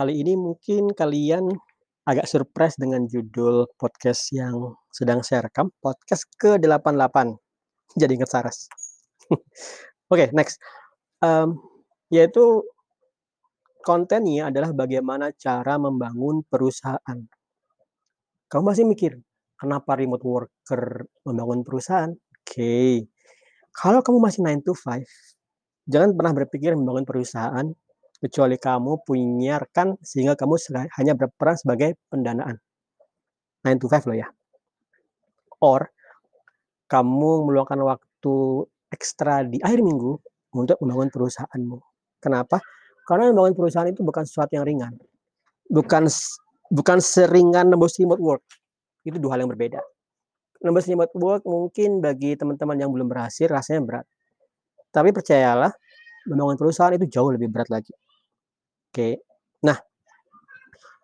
Kali ini mungkin kalian agak surprise dengan judul podcast yang sedang saya rekam, podcast ke-88. Jadi inget Saras. Oke, next. Mmm, yaitu kontennya adalah bagaimana cara membangun perusahaan. Kamu masih mikir, kenapa remote worker membangun perusahaan? Oke, kalau kamu masih 9 to 5, jangan pernah berpikir membangun perusahaan, kecuali kamu punya rekan sehingga kamu hanya berperan sebagai pendanaan. 9 to 5 loh ya. Or, kamu meluangkan waktu ekstra di akhir minggu untuk membangun perusahaanmu. Kenapa? Karena membangun perusahaan itu bukan sesuatu yang ringan. Bukan bukan seringan nembus remote work. Itu 2 hal yang berbeda. Nembus remote work mungkin bagi teman-teman yang belum berhasil rasanya berat. Tapi percayalah, membangun perusahaan itu jauh lebih berat lagi. Oke. Nah,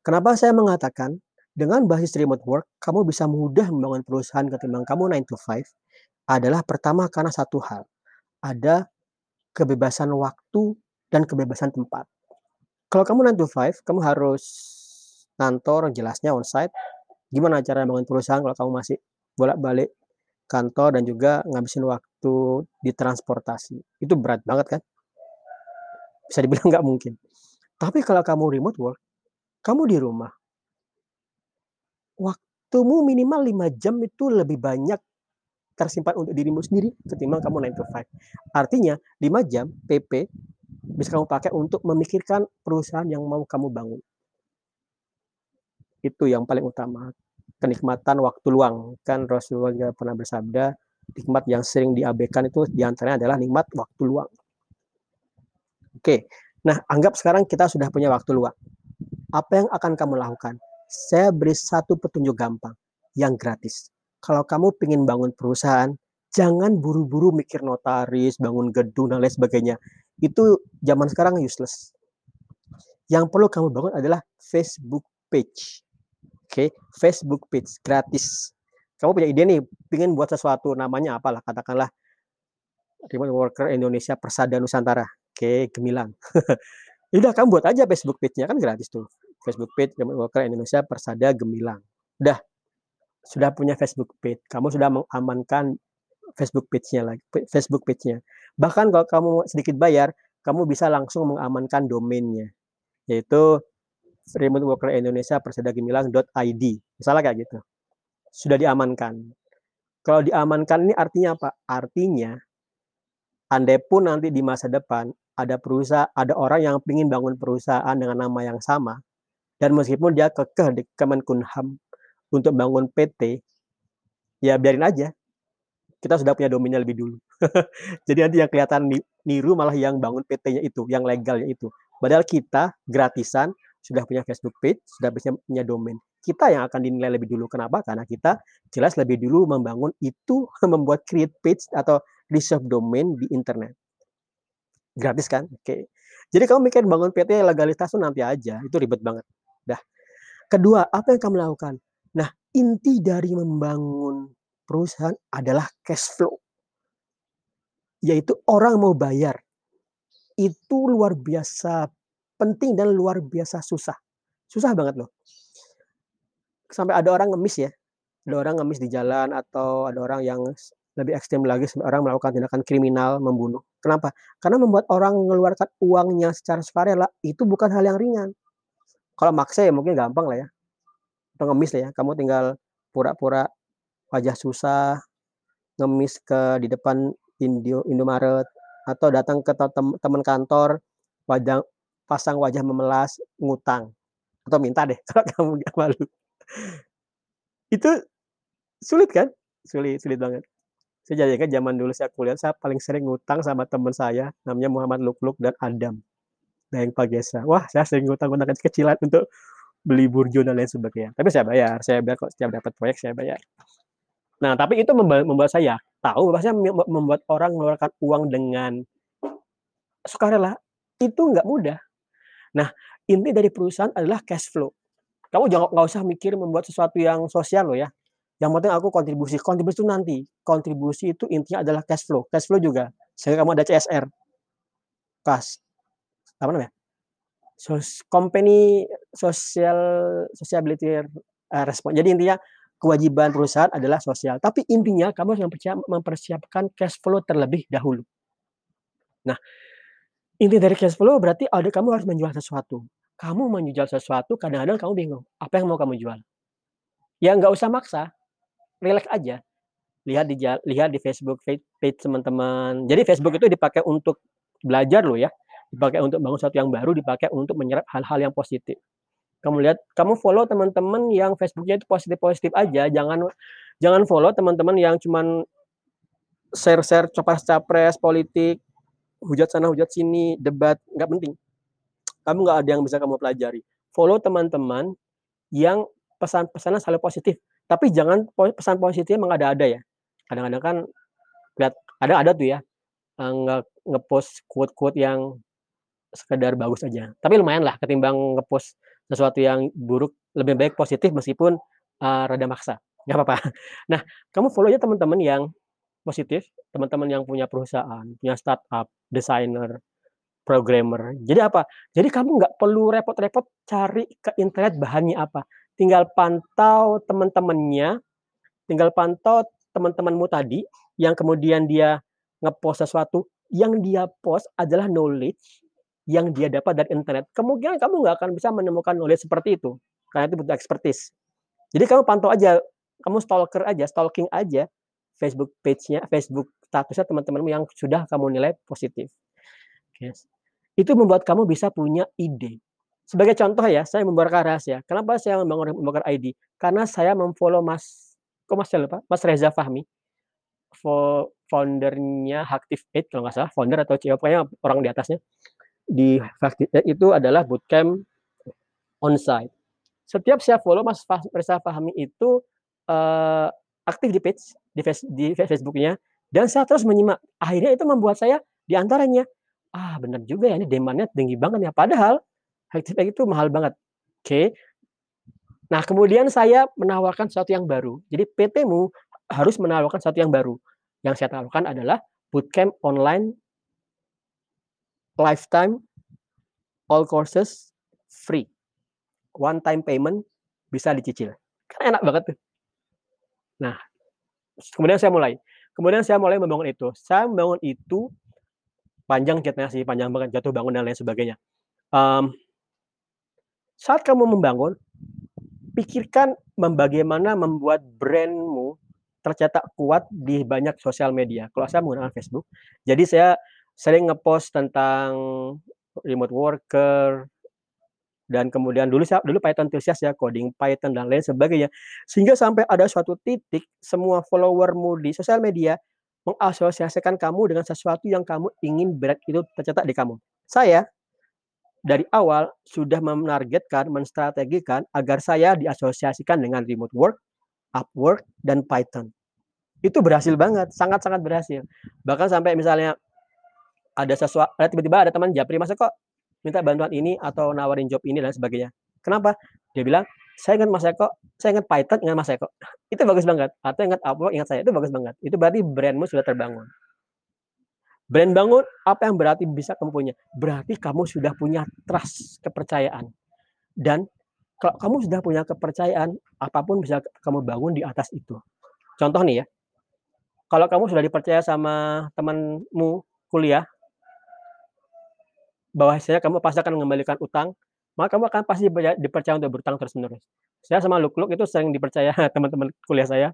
kenapa saya mengatakan dengan basis remote work, kamu bisa mudah membangun perusahaan ketimbang kamu 9 to 5, adalah pertama karena satu hal, ada kebebasan waktu dan kebebasan tempat. Kalau kamu 9 to 5, kamu harus kantor jelasnya onsite. Gimana cara bangun perusahaan kalau kamu masih bolak-balik kantor dan juga ngabisin waktu di transportasi. Itu berat banget kan? Bisa dibilang nggak mungkin. Tapi kalau kamu remote work, kamu di rumah. Waktumu minimal 5 jam itu lebih banyak tersimpan untuk dirimu sendiri ketimbang kamu 9 to 5. Artinya 5 jam PP bisa kamu pakai untuk memikirkan perusahaan yang mau kamu bangun. Itu yang paling utama, kenikmatan waktu luang. Kan Rasulullah juga pernah bersabda, nikmat yang sering diabaikan itu di antaranya adalah nikmat waktu luang. Oke, nah anggap sekarang kita sudah punya waktu luang. Apa yang akan kamu lakukan? Saya beri satu petunjuk gampang, yang gratis. Kalau kamu pengen bangun perusahaan, jangan buru-buru mikir notaris, bangun gedung, dan lain sebagainya. Itu zaman sekarang useless. Yang perlu kamu bangun adalah Facebook page. Oke, Facebook page gratis. Kamu punya ide nih, pengen buat sesuatu, namanya apalah, katakanlah Remote Worker Indonesia Persada Nusantara. Oke, gemilang. Udah kamu buat aja Facebook page-nya, kan gratis tuh. Facebook page Remote Worker Indonesia Persada Gemilang. Udah, sudah punya Facebook page, kamu sudah mengamankan Facebook page-nya lagi Facebook page-nya. Bahkan kalau kamu sedikit bayar, kamu bisa langsung mengamankan domainnya, yaitu Remote Worker Indonesia Persada Gemilang.id, misalnya kayak gitu. Sudah diamankan. Kalau diamankan ini artinya apa? Artinya, andai pun nanti di masa depan ada perusahaan ada orang yang ingin bangun perusahaan dengan nama yang sama, dan meskipun dia kekeh di Kemenkumham untuk bangun PT, ya biarin aja. Kita sudah punya domainnya lebih dulu. Jadi nanti yang kelihatan ni niru malah yang bangun PT-nya itu, yang legalnya itu. Padahal kita gratisan sudah punya Facebook page, sudah punya domain. Kita yang akan dinilai lebih dulu. Kenapa? Karena kita jelas lebih dulu membangun itu, membuat create page atau reserve domain di internet. Gratis kan? Oke. Jadi kamu mikir bangun PT legalitas tuh nanti aja, itu ribet banget. Dah. Kedua, apa yang kamu lakukan? Nah, inti dari membangun perusahaan adalah cash flow. Yaitu orang mau bayar. Itu luar biasa penting dan luar biasa susah. Susah banget loh. Sampai ada orang ngemis ya, ada orang ngemis di jalan atau ada orang yang lebih ekstrem lagi orang melakukan tindakan kriminal, membunuh. Kenapa? Karena membuat orang mengeluarkan uangnya secara sukarela itu bukan hal yang ringan. Kalau maksa ya mungkin gampang lah ya, atau ngemis lah ya, kamu tinggal pura-pura wajah susah, ngemis ke di depan Indio Indomaret, atau datang ke tem teman kantor, wajah pasang wajah memelas, ngutang, atau minta deh kalau kamu nggak malu. Itu sulit kan? Sulit sulit banget. Jadi ingat zaman dulu saya kuliah, saya paling sering ngutang sama teman saya, namanya Muhammad Lukluk dan Adam, Daeng Pagesa. Wah, saya sering ngutang-ngutang kecil-kecilan untuk beli burjo dan lain sebagainya. Tapi saya bayar, saya bayar kok setiap dapat proyek saya bayar. Nah, tapi itu membuat saya tahu bahwasanya membuat orang mengeluarkan uang dengan sukarela itu nggak mudah. Nah, inti dari perusahaan adalah cash flow. Kamu jangan nggak usah mikir membuat sesuatu yang sosial loh ya. Yang penting aku kontribusi. Kontribusi itu nanti. Kontribusi itu intinya adalah cash flow. Cash flow juga. Sehingga kamu ada CSR. Kas. Apa namanya? sos company social sociability uh, respon. Jadi intinya kewajiban perusahaan adalah sosial, tapi intinya kamu harus mempersiapkan cash flow terlebih dahulu. Nah, inti dari cash flow berarti ada kamu harus menjual sesuatu. Kamu menjual sesuatu kadang-kadang kamu bingung, apa yang mau kamu jual? Ya nggak usah maksa, rileks aja. Lihat di lihat di Facebook page teman-teman. Jadi Facebook itu dipakai untuk belajar loh ya, dipakai untuk bangun sesuatu yang baru, dipakai untuk menyerap hal-hal yang positif. Kamu lihat, kamu follow teman-teman yang Facebooknya itu positif-positif aja, jangan jangan follow teman-teman yang cuman share-share capres-capres politik, hujat sana hujat sini, debat, nggak penting. Kamu nggak ada yang bisa kamu pelajari. Follow teman-teman yang pesan-pesannya selalu positif, tapi jangan pesan positifnya mengada-ada ya. Kadang-kadang kan lihat ada ada tuh ya eh, nge ngepost quote-quote yang sekedar bagus aja. Tapi lumayan lah ketimbang ngepost sesuatu yang buruk, lebih baik positif meskipun uh, rada maksa. Nggak apa-apa. Nah, kamu follow aja teman-teman yang positif, teman-teman yang punya perusahaan, punya startup, desainer, programmer. Jadi apa? Jadi kamu nggak perlu repot-repot cari ke internet bahannya apa. Tinggal pantau teman-temannya, tinggal pantau teman-temanmu tadi yang kemudian dia ngepost sesuatu, yang dia post adalah knowledge yang dia dapat dari internet. Kemungkinan kamu nggak akan bisa menemukan knowledge seperti itu, karena itu butuh expertise. Jadi kamu pantau aja, kamu stalker aja, stalking aja Facebook page-nya, Facebook statusnya teman-temanmu yang sudah kamu nilai positif. Yes. Itu membuat kamu bisa punya ide. Sebagai contoh ya, saya membongkar rahasia. Kenapa saya membangun membongkar ID? Karena saya memfollow Mas, kok Mas lupa? Mas Reza Fahmi, foundernya Active Aid kalau nggak salah, founder atau CEO, pokoknya orang di atasnya. Di itu adalah bootcamp onsite. Setiap saya follow Mas Reza Fahmi itu uh, aktif di page di, di Facebooknya dan saya terus menyimak. Akhirnya itu membuat saya di antaranya, ah benar juga ya ini demandnya tinggi banget ya. Padahal Active itu mahal banget. Oke. Okay. Nah kemudian saya menawarkan sesuatu yang baru. Jadi PT-mu harus menawarkan sesuatu yang baru. Yang saya tawarkan adalah bootcamp online lifetime all courses free. One time payment bisa dicicil. Kan enak banget tuh. Nah, kemudian saya mulai. Kemudian saya mulai membangun itu. Saya membangun itu panjang ceritanya sih, panjang banget jatuh bangun dan lain sebagainya. Um, saat kamu membangun, pikirkan bagaimana membuat brandmu tercetak kuat di banyak sosial media. Kalau saya menggunakan Facebook, jadi saya sering ngepost tentang remote worker, dan kemudian dulu saya dulu Python enthusiast ya, coding Python dan lain sebagainya. Sehingga sampai ada suatu titik semua followermu di sosial media mengasosiasikan kamu dengan sesuatu yang kamu ingin berat itu tercetak di kamu. Saya dari awal sudah menargetkan, menstrategikan agar saya diasosiasikan dengan remote work, Upwork, dan Python. Itu berhasil banget, sangat-sangat berhasil. Bahkan sampai misalnya ada sesuatu, tiba-tiba ada teman Japri, masa kok minta bantuan ini atau nawarin job ini dan sebagainya. Kenapa? Dia bilang, saya ingat Mas Eko, saya ingat Python, ingat Mas Eko. Itu bagus banget. Atau ingat Upwork, ingat saya. Itu bagus banget. Itu berarti brandmu sudah terbangun. Brand bangun, apa yang berarti bisa kamu punya? Berarti kamu sudah punya trust, kepercayaan. Dan kalau kamu sudah punya kepercayaan, apa pun bisa kamu bangun di atas itu. Contoh nih ya, kalau kamu sudah dipercaya sama temanmu kuliah, bahwasanya kamu pasti akan mengembalikan utang, maka kamu akan pasti dipercaya untuk berutang terus-menerus. Saya sama Luk-Luk itu sering dipercaya teman-teman kuliah saya,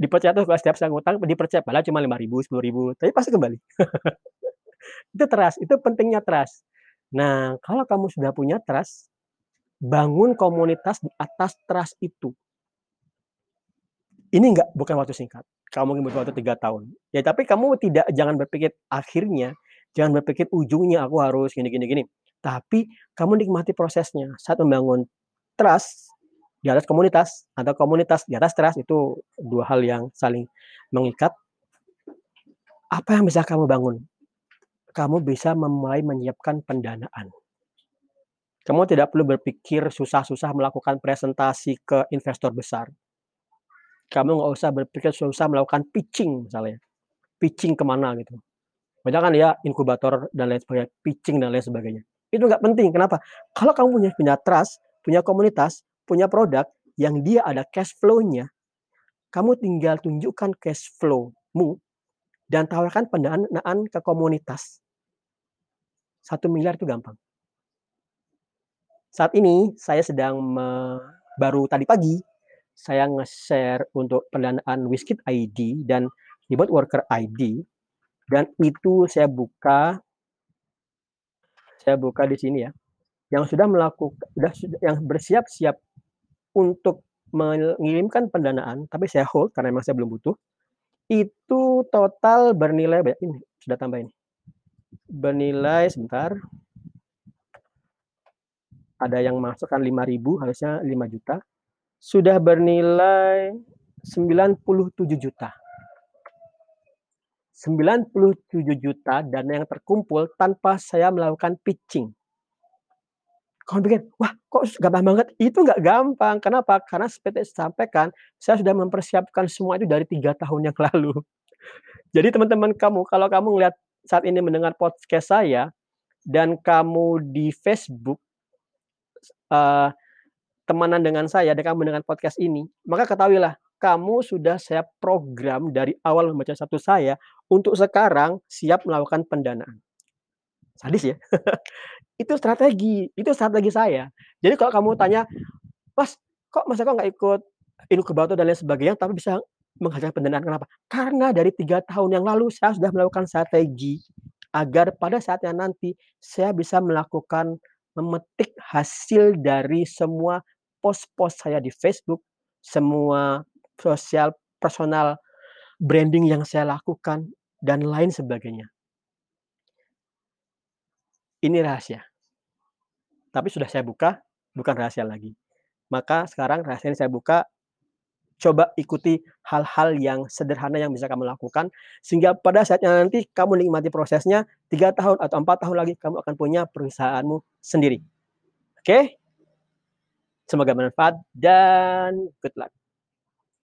dipercaya tuh setiap saya ngutang dipercaya padahal cuma lima ribu, sepuluh ribu, tapi pasti kembali. itu trust, itu pentingnya trust. Nah, kalau kamu sudah punya trust, bangun komunitas di atas trust itu. Ini enggak bukan waktu singkat. Kamu mungkin butuh waktu tiga tahun. Ya, tapi kamu tidak jangan berpikir akhirnya Jangan berpikir ujungnya aku harus gini gini gini. Tapi kamu nikmati prosesnya. Saat membangun trust di atas komunitas atau komunitas di atas trust itu dua hal yang saling mengikat. Apa yang bisa kamu bangun? Kamu bisa memulai menyiapkan pendanaan. Kamu tidak perlu berpikir susah-susah melakukan presentasi ke investor besar. Kamu nggak usah berpikir susah melakukan pitching misalnya. Pitching ke mana gitu banyak kan ya inkubator dan lain sebagainya, pitching dan lain sebagainya. Itu nggak penting, kenapa? Kalau kamu punya punya trust, punya komunitas, punya produk yang dia ada cash flow-nya, kamu tinggal tunjukkan cash flow-mu dan tawarkan pendanaan ke komunitas. 1.000.000.000 itu gampang. Saat ini saya sedang me baru tadi pagi saya nge-share untuk pendanaan Wizkid ID dan Remote Worker ID dan itu saya buka saya buka di sini ya, yang sudah melakukan sudah yang bersiap-siap untuk mengirimkan pendanaan, tapi saya hold karena memang saya belum butuh, itu total bernilai ini, sudah tambah ini. Bernilai sebentar. Ada yang masuk kan 5.000 harusnya 5 juta. Sudah bernilai 97 juta. 97 juta dana yang terkumpul tanpa saya melakukan pitching. Kamu pikir, "Wah, kok gampang banget?" Itu nggak gampang. Kenapa? Karena seperti saya sampaikan, saya sudah mempersiapkan semua itu dari 3 tahun yang lalu. Jadi teman-teman kamu, kalau kamu ngelihat saat ini mendengar podcast saya dan kamu di Facebook uh, temanan dengan saya dan kamu mendengar podcast ini, maka ketahuilah kamu sudah saya program dari awal membaca satu saya untuk sekarang siap melakukan pendanaan. Sadis ya? itu strategi, itu strategi saya. Jadi kalau kamu tanya, "Mas, kok Mas Eko nggak ikut inkubator dan lain sebagainya, tapi bisa menghasilkan pendanaan, kenapa?" Karena dari tiga tahun yang lalu saya sudah melakukan strategi agar pada saatnya nanti saya bisa melakukan memetik hasil dari semua post-post saya di Facebook, semua sosial personal branding yang saya lakukan, dan lain sebagainya. Ini rahasia. Tapi sudah saya buka, bukan rahasia lagi. Maka sekarang rahasia yang saya buka, coba ikuti hal-hal yang sederhana yang bisa kamu lakukan, sehingga pada saatnya nanti kamu nikmati prosesnya, tiga tahun atau empat tahun lagi kamu akan punya perusahaanmu sendiri. Oke? Semoga bermanfaat dan good luck.